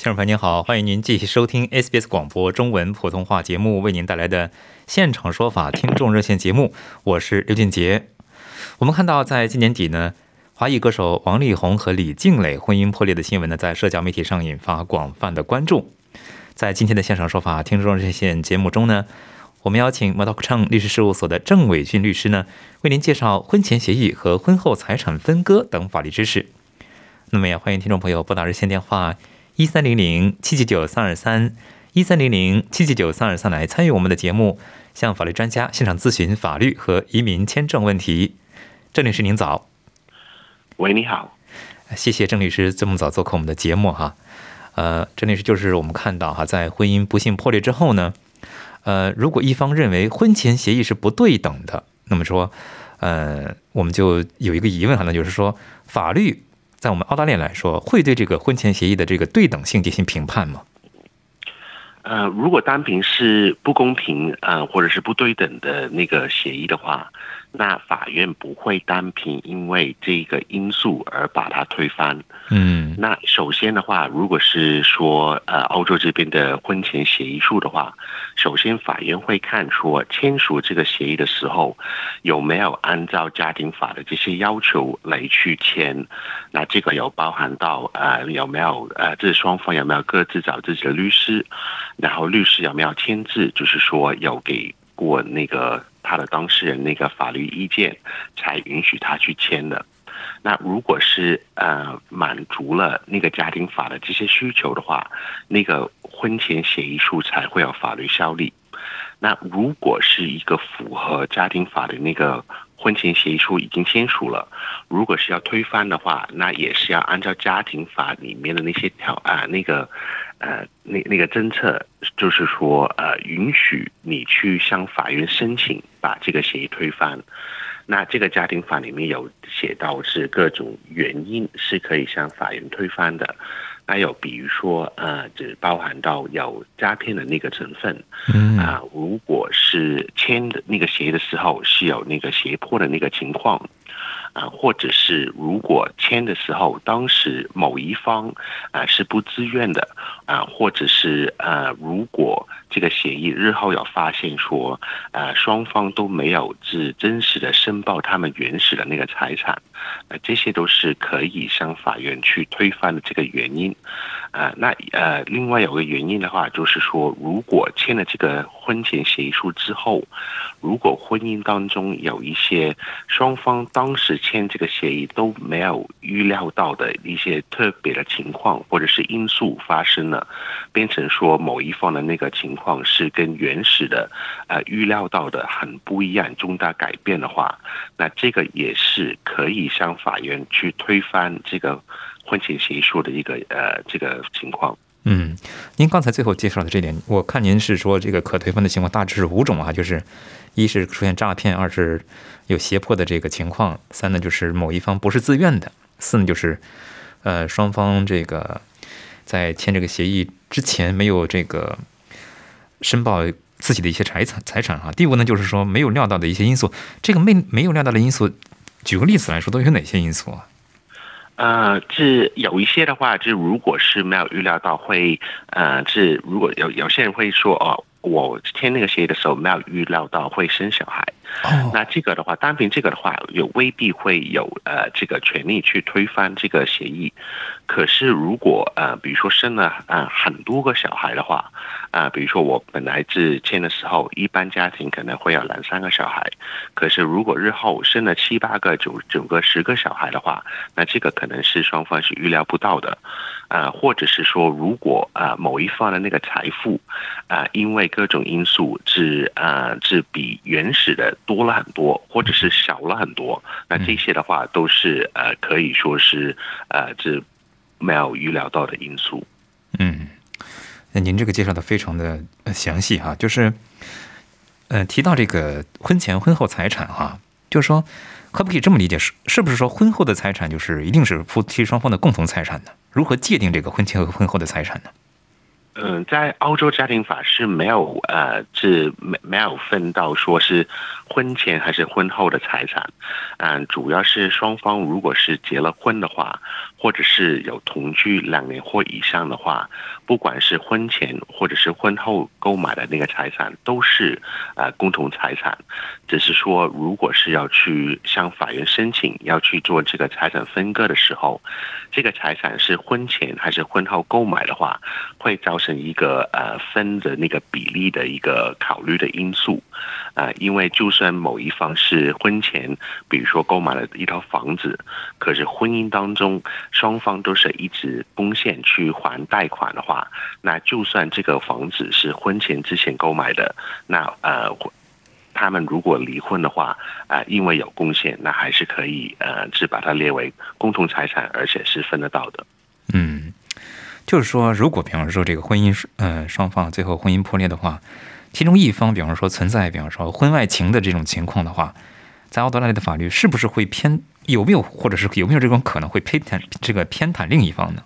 听众朋友您好，欢迎您继续收听 SBS 广播中文普通话节目为您带来的现场说法听众热线节目，我是刘俊杰。我们看到，在今年底呢，华裔歌手王力宏和李静蕾婚姻破裂的新闻呢，在社交媒体上引发广泛的关注。在今天的现场说法听众热线节目中呢，我们邀请 m a d o Chang 律师事务所的郑伟俊律师呢，为您介绍婚前协议和婚后财产分割等法律知识。那么也欢迎听众朋友拨打热线电话。一三零零七七九三二三，一三零零七七九三二三来参与我们的节目，向法律专家现场咨询法律和移民签证问题。郑律师您早，喂，你好，谢谢郑律师这么早做客我们的节目哈。呃，郑律师就是我们看到哈，在婚姻不幸破裂之后呢，呃，如果一方认为婚前协议是不对等的，那么说，呃，我们就有一个疑问哈，那就是说法律。在我们澳大利亚来说，会对这个婚前协议的这个对等性进行评判吗？呃，如果单凭是不公平，呃，或者是不对等的那个协议的话。那法院不会单凭因为这个因素而把它推翻。嗯，那首先的话，如果是说呃，欧洲这边的婚前协议书的话，首先法院会看说签署这个协议的时候有没有按照家庭法的这些要求来去签。那这个有包含到呃有没有呃这双方有没有各自找自己的律师，然后律师有没有签字，就是说有给过那个。他的当事人那个法律意见才允许他去签的。那如果是呃满足了那个家庭法的这些需求的话，那个婚前协议书才会有法律效力。那如果是一个符合家庭法的那个婚前协议书已经签署了，如果是要推翻的话，那也是要按照家庭法里面的那些条啊那个。呃，那那个政策就是说，呃，允许你去向法院申请把这个协议推翻。那这个家庭法里面有写到是各种原因是可以向法院推翻的。还有比如说，呃，只包含到有诈骗的那个成分。嗯啊，如果是签的那个协议的时候是有那个胁迫的那个情况。啊，或者是如果签的时候，当时某一方啊是不自愿的啊，或者是呃，如果这个协议日后有发现说，呃，双方都没有是真实的申报他们原始的那个财产，呃，这些都是可以向法院去推翻的这个原因。啊，那呃，另外有个原因的话，就是说，如果签了这个婚前协议书之后，如果婚姻当中有一些双方当时签这个协议都没有预料到的一些特别的情况或者是因素发生了，变成说某一方的那个情况是跟原始的呃预料到的很不一样，重大改变的话，那这个也是可以向法院去推翻这个。婚前协议书的一个呃这个情况，嗯，您刚才最后介绍的这点，我看您是说这个可推翻的情况大致是五种啊，就是一是出现诈骗，二是有胁迫的这个情况，三呢就是某一方不是自愿的，四呢就是呃双方这个在签这个协议之前没有这个申报自己的一些财产财产哈，第五呢就是说没有料到的一些因素，这个没没有料到的因素，举个例子来说都有哪些因素啊？呃，是有一些的话，就如果是没有预料到会，呃，是如果有有些人会说，哦，我签那个协议的时候没有预料到会生小孩，那这个的话，单凭这个的话，也未必会有呃这个权利去推翻这个协议。可是如果呃，比如说生了啊很多个小孩的话，啊，比如说我本来是签的时候，一般家庭可能会有两三个小孩，可是如果日后生了七八个、九九个、十个小孩的话，那这个可能是双方是预料不到的，啊，或者是说如果啊某一方的那个财富啊因为各种因素是啊是比原始的多了很多，或者是少了很多，那这些的话都是呃可以说是呃这。没有预料到的因素。嗯，那您这个介绍的非常的详细哈，就是，呃，提到这个婚前婚后财产哈，就是说，可不可以这么理解？是是不是说婚后的财产就是一定是夫妻双方的共同财产呢？如何界定这个婚前和婚后的财产呢？嗯，在澳洲家庭法是没有呃，是没没有分到说是婚前还是婚后的财产，嗯，主要是双方如果是结了婚的话。或者是有同居两年或以上的话，不管是婚前或者是婚后购买的那个财产，都是呃共同财产。只是说，如果是要去向法院申请要去做这个财产分割的时候，这个财产是婚前还是婚后购买的话，会造成一个呃分的那个比例的一个考虑的因素。啊，因为就是算某一方是婚前，比如说购买了一套房子，可是婚姻当中双方都是一直贡献去还贷款的话，那就算这个房子是婚前之前购买的，那呃，他们如果离婚的话，啊，因为有贡献，那还是可以呃，只把它列为共同财产，而且是分得到的。嗯，就是说，如果比方说这个婚姻是呃双方最后婚姻破裂的话。其中一方，比方说存在，比方说婚外情的这种情况的话，在澳大利亚的法律是不是会偏有没有，或者是有没有这种可能会偏袒这个偏袒另一方呢？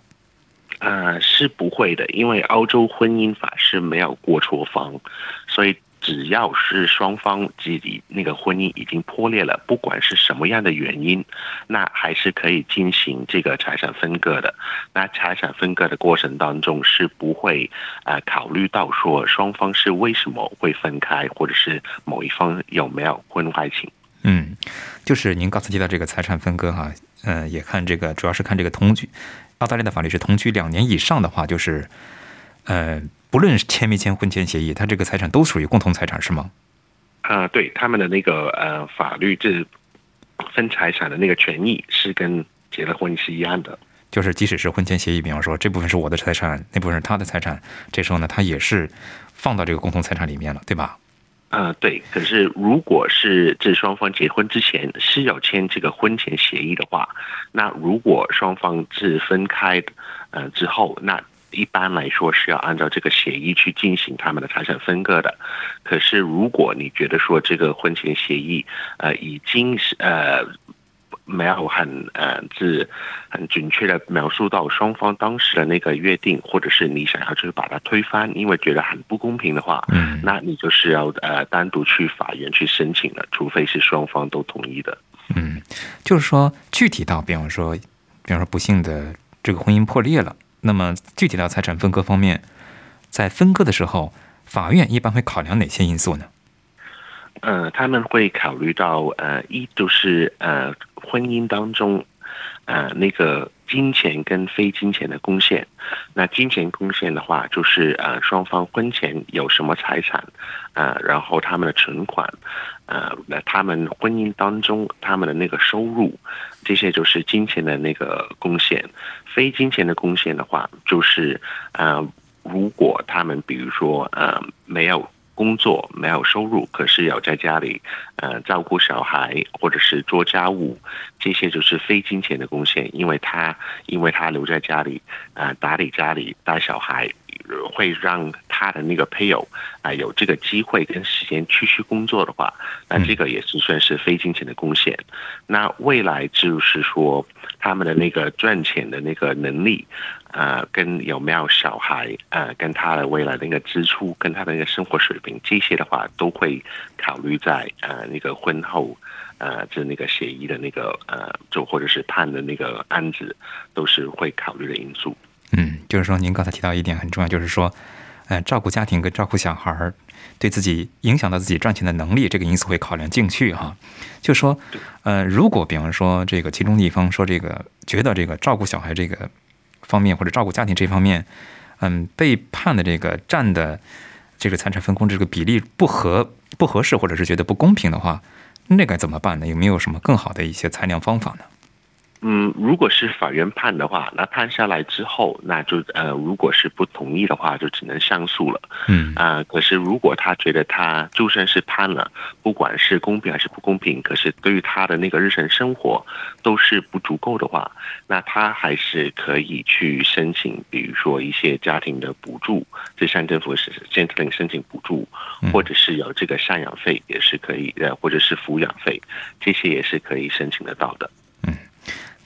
呃，是不会的，因为澳洲婚姻法是没有过错方，所以。只要是双方自己那个婚姻已经破裂了，不管是什么样的原因，那还是可以进行这个财产分割的。那财产分割的过程当中是不会呃考虑到说双方是为什么会分开，或者是某一方有没有婚外情。嗯，就是您刚才提到这个财产分割哈，嗯，也看这个主要是看这个同居，澳大利亚的法律是同居两年以上的话，就是呃。不论是签没签婚前协议，他这个财产都属于共同财产，是吗？啊，对，他们的那个呃法律这分财产的那个权益是跟结了婚是一样的。就是即使是婚前协议，比方说这部分是我的财产，那部分是他的财产，这时候呢，他也是放到这个共同财产里面了，对吧？啊，对。可是如果是这双方结婚之前是要签这个婚前协议的话，那如果双方是分开的，呃之后那。一般来说是要按照这个协议去进行他们的财产分割的，可是如果你觉得说这个婚前协议呃已经是呃没有很呃是很准确的描述到双方当时的那个约定，或者是你想要去把它推翻，因为觉得很不公平的话，嗯，那你就是要呃单独去法院去申请了，除非是双方都同意的。嗯，就是说具体到比方说，比方说不幸的这个婚姻破裂了。那么具体到财产分割方面，在分割的时候，法院一般会考量哪些因素呢？呃，他们会考虑到呃，一就是呃，婚姻当中呃那个金钱跟非金钱的贡献。那金钱贡献的话，就是呃双方婚前有什么财产，呃，然后他们的存款，呃，那他们婚姻当中他们的那个收入，这些就是金钱的那个贡献。非金钱的贡献的话，就是呃，如果他们比如说呃没有工作、没有收入，可是要在家里呃照顾小孩或者是做家务，这些就是非金钱的贡献，因为他因为他留在家里呃打理家里带小孩。会让他的那个配偶啊有这个机会跟时间去去工作的话，那这个也是算是非金钱的贡献。那未来就是说他们的那个赚钱的那个能力，呃，跟有没有小孩，呃，跟他的未来的那个支出，跟他的那个生活水平，这些的话都会考虑在呃那个婚后呃就那个协议的那个呃就或者是判的那个案子，都是会考虑的因素。嗯，就是说，您刚才提到一点很重要，就是说，呃，照顾家庭跟照顾小孩儿，对自己影响到自己赚钱的能力这个因素会考量进去哈。就说，呃，如果比方说这个其中的一方说这个觉得这个照顾小孩这个方面或者照顾家庭这方面，嗯，被判的这个占的这个财产分工这个比例不合不合适，或者是觉得不公平的话，那该怎么办呢？有没有什么更好的一些裁量方法呢？嗯，如果是法院判的话，那判下来之后，那就呃，如果是不同意的话，就只能上诉了。嗯啊，可是如果他觉得他就算是判了，不管是公平还是不公平，可是对于他的那个日常生活都是不足够的话，那他还是可以去申请，比如说一些家庭的补助，这乡政府是县令申请补助，或者是有这个赡养费也是可以的，或者是抚养费，这些也是可以申请得到的。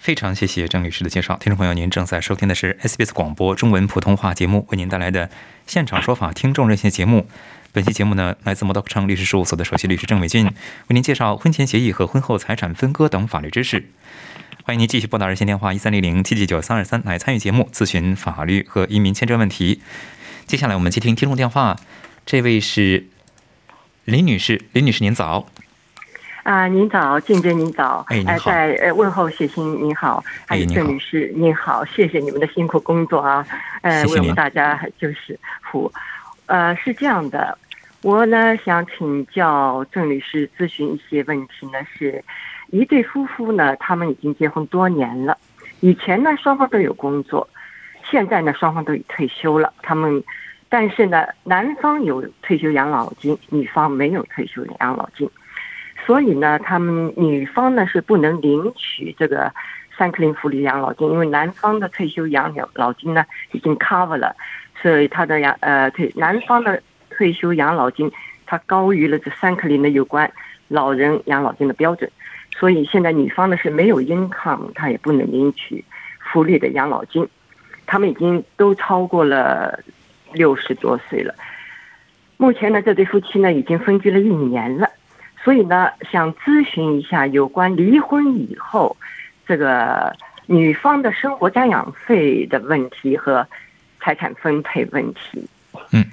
非常谢谢郑律师的介绍，听众朋友，您正在收听的是 SBS 广播中文普通话节目，为您带来的现场说法听众热线节目。本期节目呢，来自摩道克昌律师事务所的首席律师郑伟俊为您介绍婚前协议和婚后财产分割等法律知识。欢迎您继续拨打热线电话一三零零七七九三二三来参与节目，咨询法律和移民签证问题。接下来我们接听听众电话，这位是林女士，林女士您早。啊，您早，静姐您早，哎，您好，在呃问候谢欣您好，还有郑女士您好，谢谢你们的辛苦工作啊，呃，为我们大家就是服，呃，是这样的，我呢想请教郑律师咨询一些问题呢，是一对夫妇呢，他们已经结婚多年了，以前呢双方都有工作，现在呢双方都已退休了，他们，但是呢男方有退休养老金，女方没有退休养老金。所以呢，他们女方呢是不能领取这个三克林福利养老金，因为男方的退休养老老金呢已经 cover 了，所以他的养呃退男方的退休养老金，它高于了这三克林的有关老人养老金的标准，所以现在女方呢是没有 income，她也不能领取福利的养老金，他们已经都超过了六十多岁了，目前呢这对夫妻呢已经分居了一年了。所以呢，想咨询一下有关离婚以后这个女方的生活赡养费的问题和财产分配问题。嗯，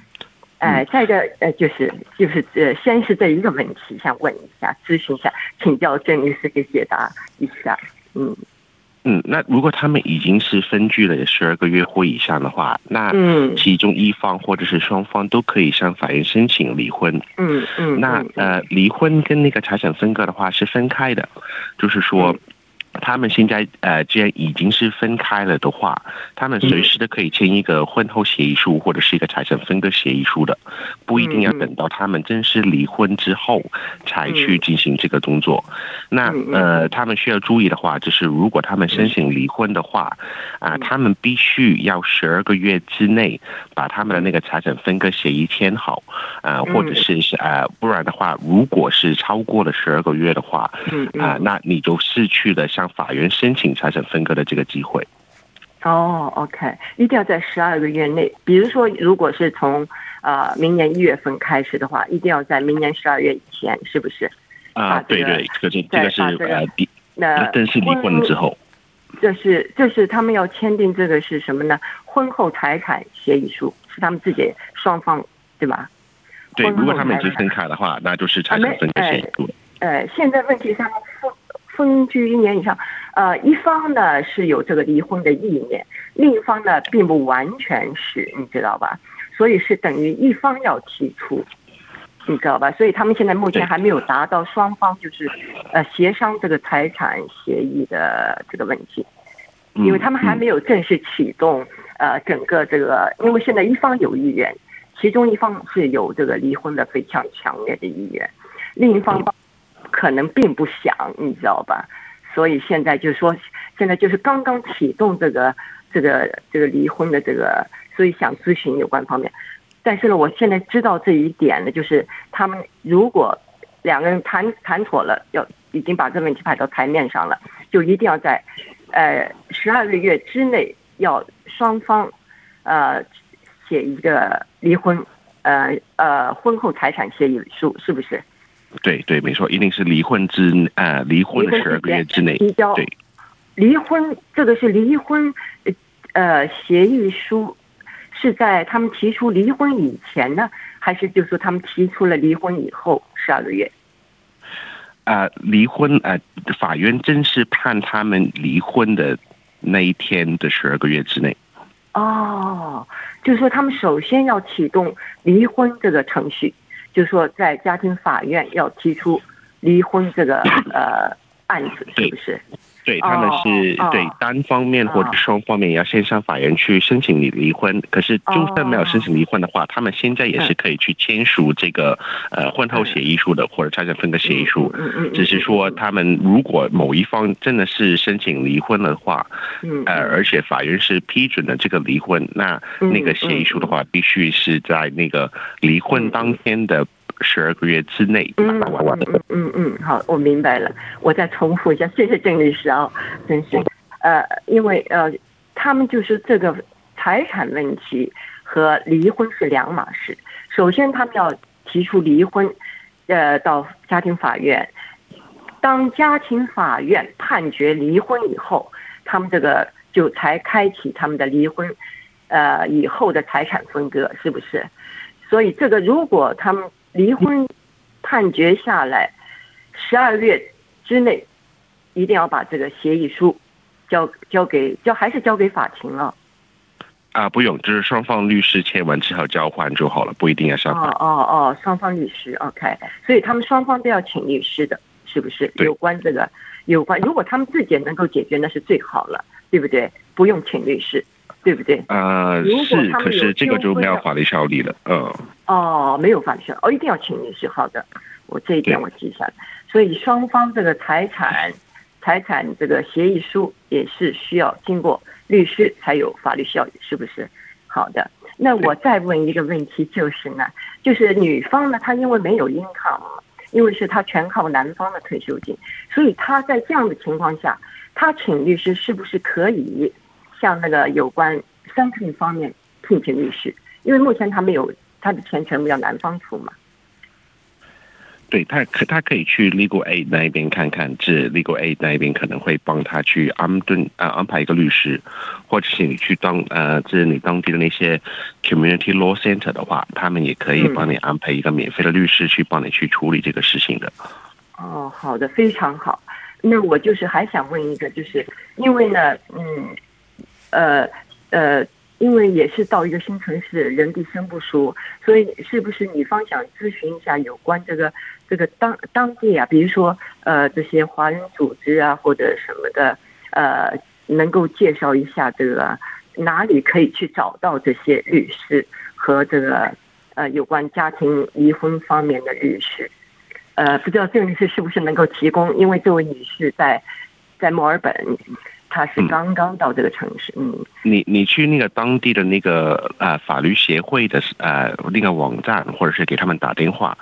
哎，再一个呃，就是就是呃，先是这一个问题，想问一下，咨询一下，请教郑律师给解答一下。嗯。嗯，那如果他们已经是分居了十二个月或以上的话，那其中一方或者是双方都可以向法院申请离婚。嗯嗯，那呃，离婚跟那个财产分割的话是分开的，就是说。他们现在呃，既然已经是分开了的话，他们随时都可以签一个婚后协议书或者是一个财产分割协议书的，不一定要等到他们正式离婚之后才去进行这个动作。那呃，他们需要注意的话，就是如果他们申请离婚的话，啊，他们必须要十二个月之内把他们的那个财产分割协议签好，啊，或者是是呃，不然的话，如果是超过了十二个月的话，啊，那你就失去了像。法院申请财产分割的这个机会。哦，OK，一定要在十二个月内。比如说，如果是从呃明年一月份开始的话，一定要在明年十二月以前，是不是？啊，对对，这个这个是呃，那正式离婚之后，这是这是他们要签订这个是什么呢？婚后财产协议书是他们自己双方对吧？对，如果他们已经分开的话，那就是财产分割协议书。呃，现在问题上。分居一年以上，呃，一方呢是有这个离婚的意念，另一方呢并不完全是，你知道吧？所以是等于一方要提出，你知道吧？所以他们现在目前还没有达到双方就是呃协商这个财产协议的这个问题，因为他们还没有正式启动呃整个这个，因为现在一方有意愿，其中一方是有这个离婚的非常强烈的意愿，另一方。可能并不想，你知道吧？所以现在就是说，现在就是刚刚启动这个、这个、这个离婚的这个，所以想咨询有关方面。但是呢，我现在知道这一点呢，就是他们如果两个人谈谈妥了，要已经把这个问题摆到台面上了，就一定要在呃十二个月之内要双方呃写一个离婚呃呃婚后财产协议书，是不是？对对，没错，一定是离婚之呃离婚十二个月之内提交。对，离婚这个是离婚呃协议书，是在他们提出离婚以前呢，还是就说他们提出了离婚以后十二个月？啊，离婚啊，法院正式判他们离婚的那一天的十二个月之内。哦，就是说他们首先要启动离婚这个程序，就说在家庭法院要提出离婚这个呃案子，是不是？对他们是对单方面或者双方面也要先向法院去申请离离婚。可是就算没有申请离婚的话，他们现在也是可以去签署这个呃婚后协议书的或者财产分割协议书。只是说他们如果某一方真的是申请离婚的话，呃，而且法院是批准了这个离婚，那那个协议书的话，必须是在那个离婚当天的。十二个月之内，嗯嗯嗯嗯，好，我明白了。我再重复一下，谢谢郑律师啊，真是，呃，因为呃，他们就是这个财产问题和离婚是两码事。首先，他们要提出离婚，呃，到家庭法院。当家庭法院判决离婚以后，他们这个就才开启他们的离婚，呃，以后的财产分割，是不是？所以，这个如果他们离婚判决下来，十二月之内一定要把这个协议书交交给交还是交给法庭了？啊，不用，就是双方律师签完之后交换就好了，不一定要上法。哦哦哦，双方律师，OK，所以他们双方都要请律师的，是不是？有关这个有关，如果他们自己能够解决，那是最好了，对不对？不用请律师。对不对？呃，是，可是这个就没有法律效力了。嗯。哦，没有法律效力，哦，一定要请律师。好的，我这一点我记下来。所以双方这个财产、财产这个协议书也是需要经过律师才有法律效力，是不是？好的。那我再问一个问题，就是呢，就是女方呢，她因为没有 income，因为是她全靠男方的退休金，所以她在这样的情况下，她请律师是不是可以？向那个有关三聘方面聘请律师，因为目前她没有他的钱全部要男方出嘛。对他可他可以去 Legal Aid 那一边看看，这 Legal Aid 那一边可能会帮他去安顿啊安排一个律师，或者是你去当呃这你当地的那些 Community Law Center 的话，他们也可以帮你安排一个免费的律师去帮你去处理这个事情的。哦，好的，非常好。那我就是还想问一个，就是因为呢，嗯。呃呃，因为也是到一个新城市，人地生不熟，所以是不是女方想咨询一下有关这个这个当当地啊，比如说呃这些华人组织啊或者什么的，呃，能够介绍一下这个哪里可以去找到这些律师和这个呃有关家庭离婚方面的律师？呃，不知道郑律师是不是能够提供？因为这位女士在在墨尔本。他是刚刚到这个城市，嗯，你你去那个当地的那个呃法律协会的呃那个网站，或者是给他们打电话，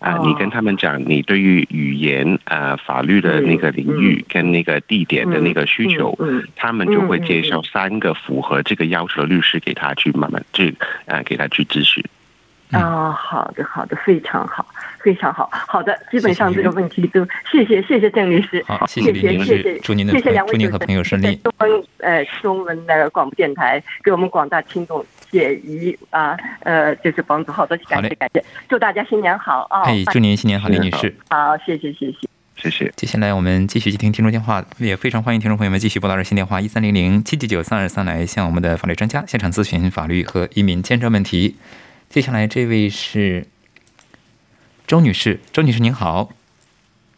啊，你跟他们讲你对于语言呃法律的那个领域跟那个地点的那个需求，他们就会介绍三个符合这个要求的律师给他去慢慢去呃给他去咨询。啊，好的，好的，非常好，非常好，好的，基本上这个问题都谢谢，谢谢郑律师，好，谢谢李律师，祝您的，谢谢两位，祝您和朋友顺利。中文呃，中文的广播电台给我们广大听众解疑啊，呃，就是帮助，好多感谢感谢，祝大家新年好啊！哎，祝您新年好，李女士，好，谢谢谢谢谢谢。接下来我们继续接听听众电话，也非常欢迎听众朋友们继续拨打热线电话一三零零七七九三二三来向我们的法律专家现场咨询法律和移民签证问题。接下来这位是周女士，周女士您好。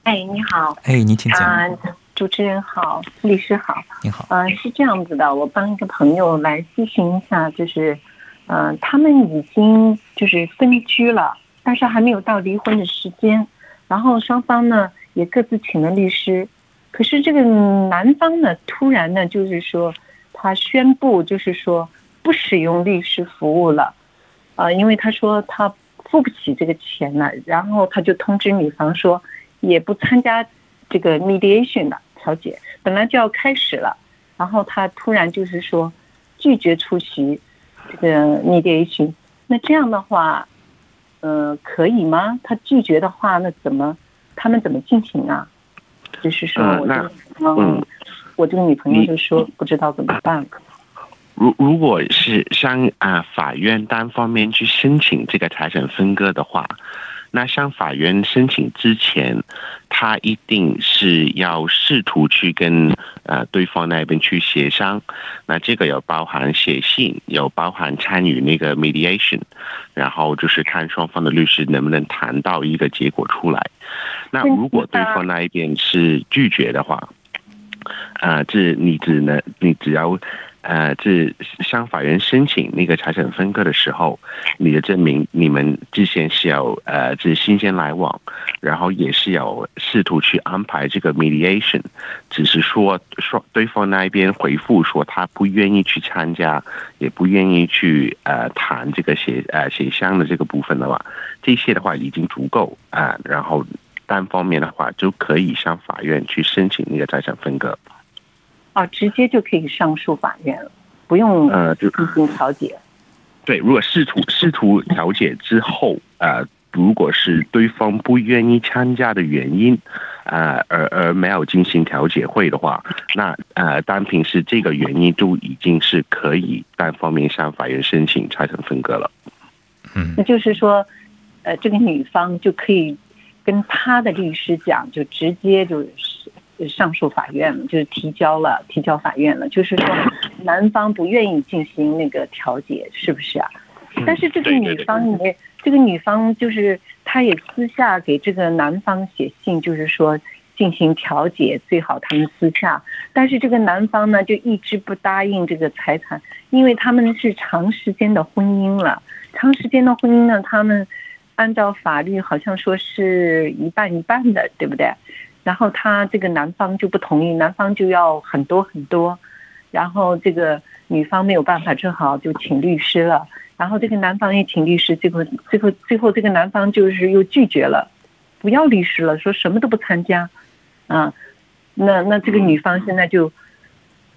哎，你好。哎，您请讲。主持人好，律师好。你好。嗯，是这样子的，我帮一个朋友来咨询一下，就是，嗯，他们已经就是分居了，但是还没有到离婚的时间，然后双方呢也各自请了律师，可是这个男方呢突然呢就是说他宣布就是说不使用律师服务了。啊，因为他说他付不起这个钱了，然后他就通知女方说，也不参加这个 mediation 的调解，本来就要开始了，然后他突然就是说拒绝出席这个 mediation，那这样的话，呃，可以吗？他拒绝的话，那怎么他们怎么进行啊？就是说，我这个嗯，我这个女朋友就说不知道怎么办。如如果是向啊法院单方面去申请这个财产分割的话，那向法院申请之前，他一定是要试图去跟呃对方那边去协商。那这个有包含写信，有包含参与那个 mediation，然后就是看双方的律师能不能谈到一个结果出来。那如果对方那一边是拒绝的话，啊，这你只能你只要。呃，这向法院申请那个财产分割的时候，你的证明你们之前是要呃，这新鲜来往，然后也是要试图去安排这个 mediation，只是说说对方那一边回复说他不愿意去参加，也不愿意去呃谈这个协呃协商的这个部分的话，这些的话已经足够啊，然后单方面的话就可以向法院去申请那个财产分割。啊，直接就可以上诉法院了，不用呃就进行调解。对，如果试图试图调解之后，呃，如果是对方不愿意参加的原因，呃，而而没有进行调解会的话，那呃，单凭是这个原因，就已经是可以单方面向法院申请财产分割了。嗯，那就是说，呃，这个女方就可以跟她的律师讲，就直接就是。上诉法院就是提交了，提交法院了，就是说男方不愿意进行那个调解，是不是啊？但是这个女方也，这个女方就是她也私下给这个男方写信，就是说进行调解，最好他们私下。但是这个男方呢，就一直不答应这个财产，因为他们是长时间的婚姻了，长时间的婚姻呢，他们按照法律好像说是一半一半的，对不对？然后他这个男方就不同意，男方就要很多很多，然后这个女方没有办法，正好就请律师了。然后这个男方也请律师，最后最后最后这个男方就是又拒绝了，不要律师了，说什么都不参加。啊，那那这个女方现在就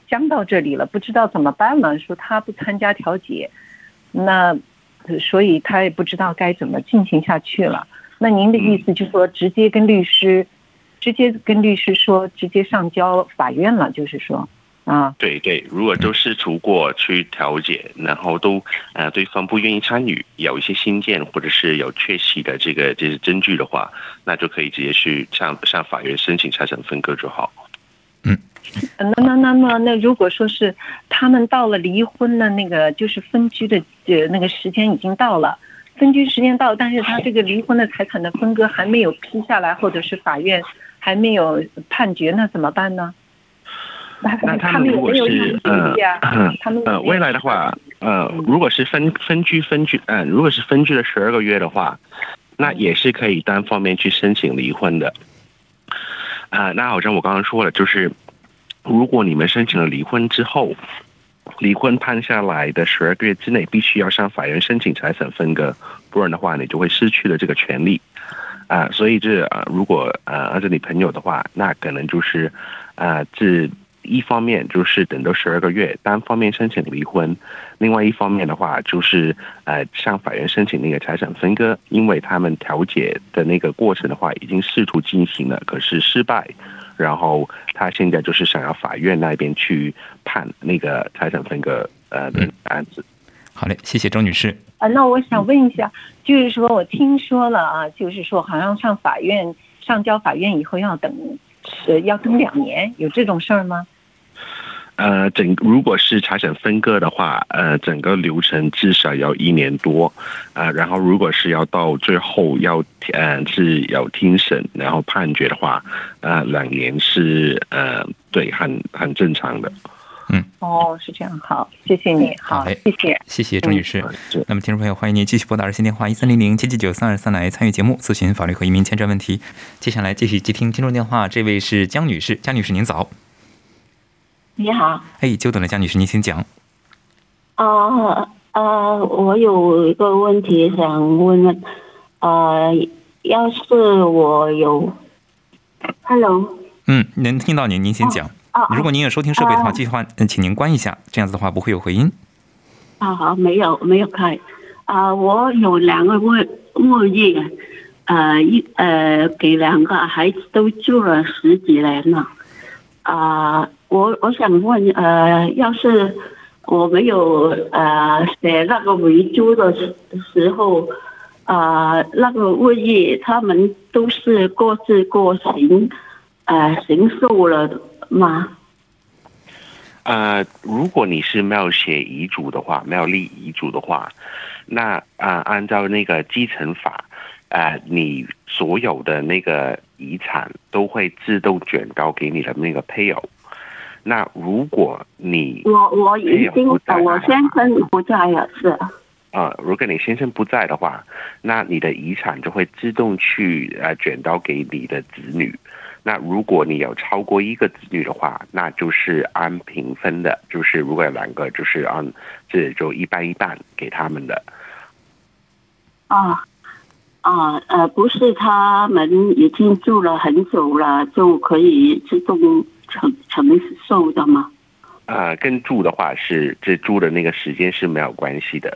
僵到这里了，不知道怎么办了。说他不参加调解，那所以他也不知道该怎么进行下去了。那您的意思就是说，直接跟律师？直接跟律师说，直接上交法院了，就是说，啊，对对，如果都试图过去调解，然后都呃对方不愿意参与，有一些新建或者是有确系的这个这些证据的话，那就可以直接去向向法院申请财产分割就好。嗯，那那那么那如果说是他们到了离婚的那个就是分居的呃那个时间已经到了。分居时间到，但是他这个离婚的财产的分割还没有批下来，或者是法院还没有判决，那怎么办呢？那他们如果是嗯嗯未来的话，呃，如果是分分居分居，嗯，如果是分居了十二个月的话，那也是可以单方面去申请离婚的。啊，那好像我刚刚说了，就是如果你们申请了离婚之后。离婚判下来的十二个月之内，必须要向法院申请财产分割，不然的话，你就会失去了这个权利。啊，所以这啊，如果呃按照你朋友的话，那可能就是啊，这一方面就是等到十二个月单方面申请离婚，另外一方面的话就是呃向法院申请那个财产分割，因为他们调解的那个过程的话已经试图进行了，可是失败。然后他现在就是想要法院那边去判那个财产分割呃的案子。好嘞，谢谢周女士。啊，那我想问一下，就是说我听说了啊，就是说好像上法院上交法院以后要等，呃，要等两年，有这种事儿吗？呃，整如果是财产分割的话，呃，整个流程至少要一年多，啊，然后如果是要到最后要呃是要听审，然后判决的话，呃，两年是呃对，很很正常的。嗯，哦，是这样，好，谢谢你，好，谢谢，谢谢周女士。那么，听众朋友，欢迎您继续拨打热线电话一三零零七七九三二三来参与节目，咨询法律和移民签证问题。接下来继续接听听众电话，这位是江女士，江女士您早。你好，哎，久等了，江女士，您请讲。啊啊，我有一个问题想问问，呃，要是我有，Hello，嗯，能听到您，您先讲。啊，如果您有收听设备的话，继续话，嗯，请您关一下，这样子的话不会有回音。啊，好，没有没有开。啊，我有两个物物业，呃，一呃，给两个孩子都住了十几年了。啊，我我想问，呃，要是我没有呃写那个遗嘱的时时候，啊，那个物业他们都是各自各行，呃，行寿了吗？呃，如果你是没有写遗嘱的话，没有立遗嘱的话，那啊，按照那个继承法，呃，你所有的那个遗产都会自动转到给你的那个配偶。那如果你我我已经我先生不在了，是啊，如果你先生不在的话，那你的遗产就会自动去呃转到给你的子女。那如果你有超过一个子女的话，那就是按平分的，就是如果有两个，就是按这就一半一半给他们的。啊啊呃，不是他们已经住了很久了，就可以自动承承受的吗？啊，跟住的话是这住的那个时间是没有关系的。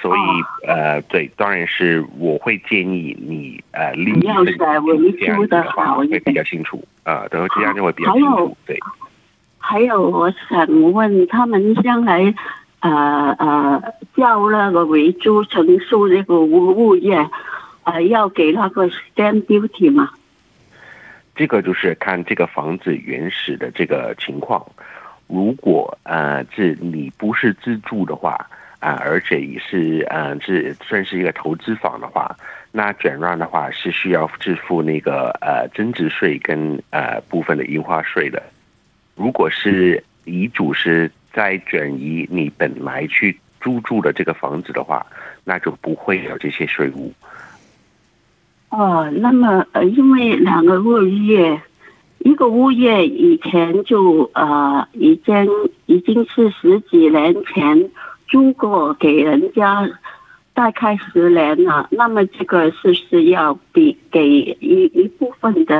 所以，呃，对，当然是我会建议你，呃，立一份遗嘱的话会比较清楚，啊，然后这样就会比较清楚。对。还有，我想问他们将来，呃呃，交那个维修承受这个物物业，呃，要给那个 stamp duty 吗？这个就是看这个房子原始的这个情况。如果呃，是你不是自住的话。啊，而且也是，嗯，是算是一个投资房的话，那转让的话是需要支付那个呃增值税跟呃部分的印花税的。如果是遗嘱是在转移你本来去租住的这个房子的话，那就不会有这些税务。哦，那么呃，因为两个物业，一个物业以前就呃已经已经是十几年前。租过给人家，大概十年了。那么这个是不是要比给一一部分的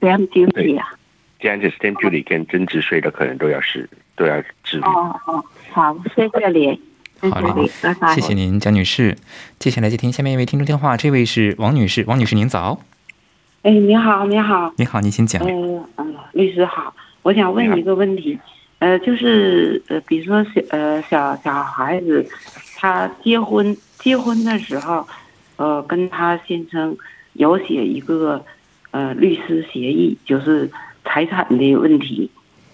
stamp duty 啊？这样子 stamp duty 跟增值税的可能都要是都要支付。哦哦，好，谢谢你，好嘞。谢谢您，蒋女士。接下来接听下面一位听众电话，这位是王女士，王女士您早。哎，你好，你好，你好，您请讲。嗯嗯，律师好，我想问一个问题。呃，就是呃，比如说小呃小小孩子，他结婚结婚的时候，呃，跟他先生有写一个呃律师协议，就是财产的问题。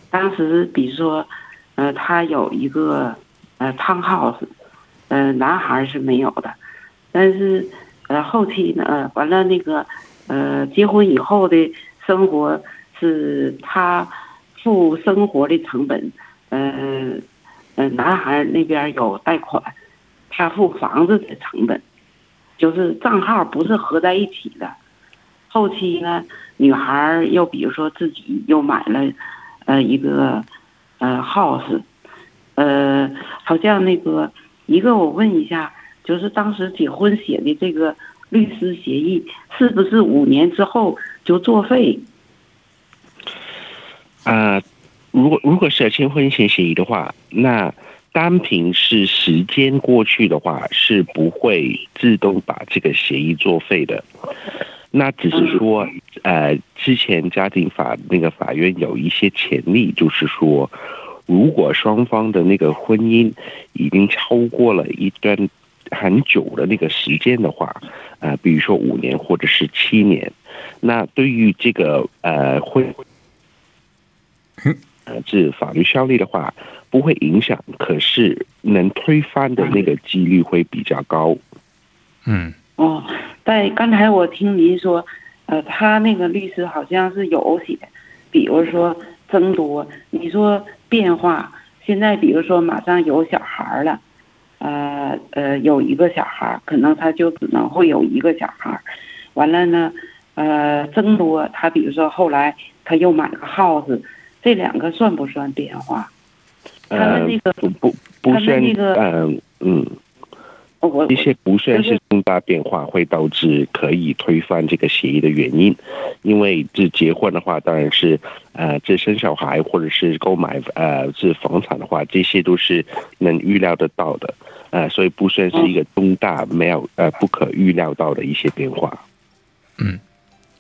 当时比如说，呃，他有一个呃 town house，呃，男孩是没有的，但是呃后期呢，呃完了那个呃结婚以后的生活是他。付生活的成本，嗯嗯，男孩那边有贷款，他付房子的成本，就是账号不是合在一起的。后期呢，女孩又比如说自己又买了，呃，一个呃 house，呃，好像那个一个我问一下，就是当时结婚写的这个律师协议，是不是五年之后就作废？啊，如果如果是签婚前协议的话，那单凭是时间过去的话，是不会自动把这个协议作废的。那只是说，呃，之前家庭法那个法院有一些潜力，就是说，如果双方的那个婚姻已经超过了一段很久的那个时间的话，呃，比如说五年或者是七年，那对于这个呃婚。呃，这法律效力的话不会影响，可是能推翻的那个几率会比较高。嗯，哦，但刚才我听您说，呃，他那个律师好像是有写，比如说增多，你说变化，现在比如说马上有小孩了，呃呃，有一个小孩，可能他就只能会有一个小孩，完了呢，呃，增多，他比如说后来他又买个 house。这两个算不算变化？他们那个不不不算那个嗯嗯，一些不算是重大变化，会导致可以推翻这个协议的原因。因为这结婚的话，当然是呃，这生小孩或者是购买呃这房产的话，这些都是能预料得到的，呃，所以不算是一个重大没有呃不可预料到的一些变化。嗯，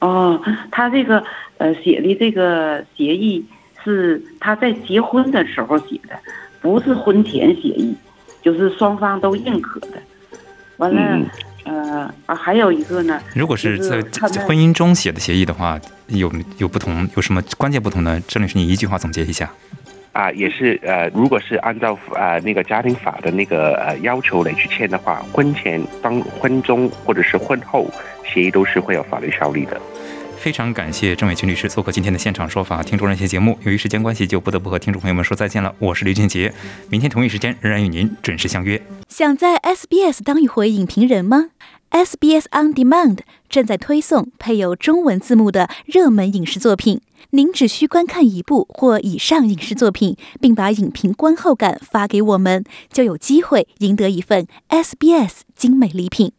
哦，他这个呃写的这个协议。是他在结婚的时候写的，不是婚前协议，就是双方都认可的。完了，呃啊，还有一个呢，如果是在婚姻中写的协议的话，有有不同，有什么关键不同呢？郑律师，你一句话总结一下。啊，也是呃，如果是按照啊那个家庭法的那个呃要求来去签的话，婚前、当婚中或者是婚后协议都是会有法律效力的。非常感谢郑伟群律师做客今天的现场说法听众热线节目。由于时间关系，就不得不和听众朋友们说再见了。我是刘俊杰，明天同一时间仍然与您准时相约。想在 SBS 当一回影评人吗？SBS On Demand 正在推送配有中文字幕的热门影视作品。您只需观看一部或以上影视作品，并把影评观后感发给我们，就有机会赢得一份 SBS 精美礼品。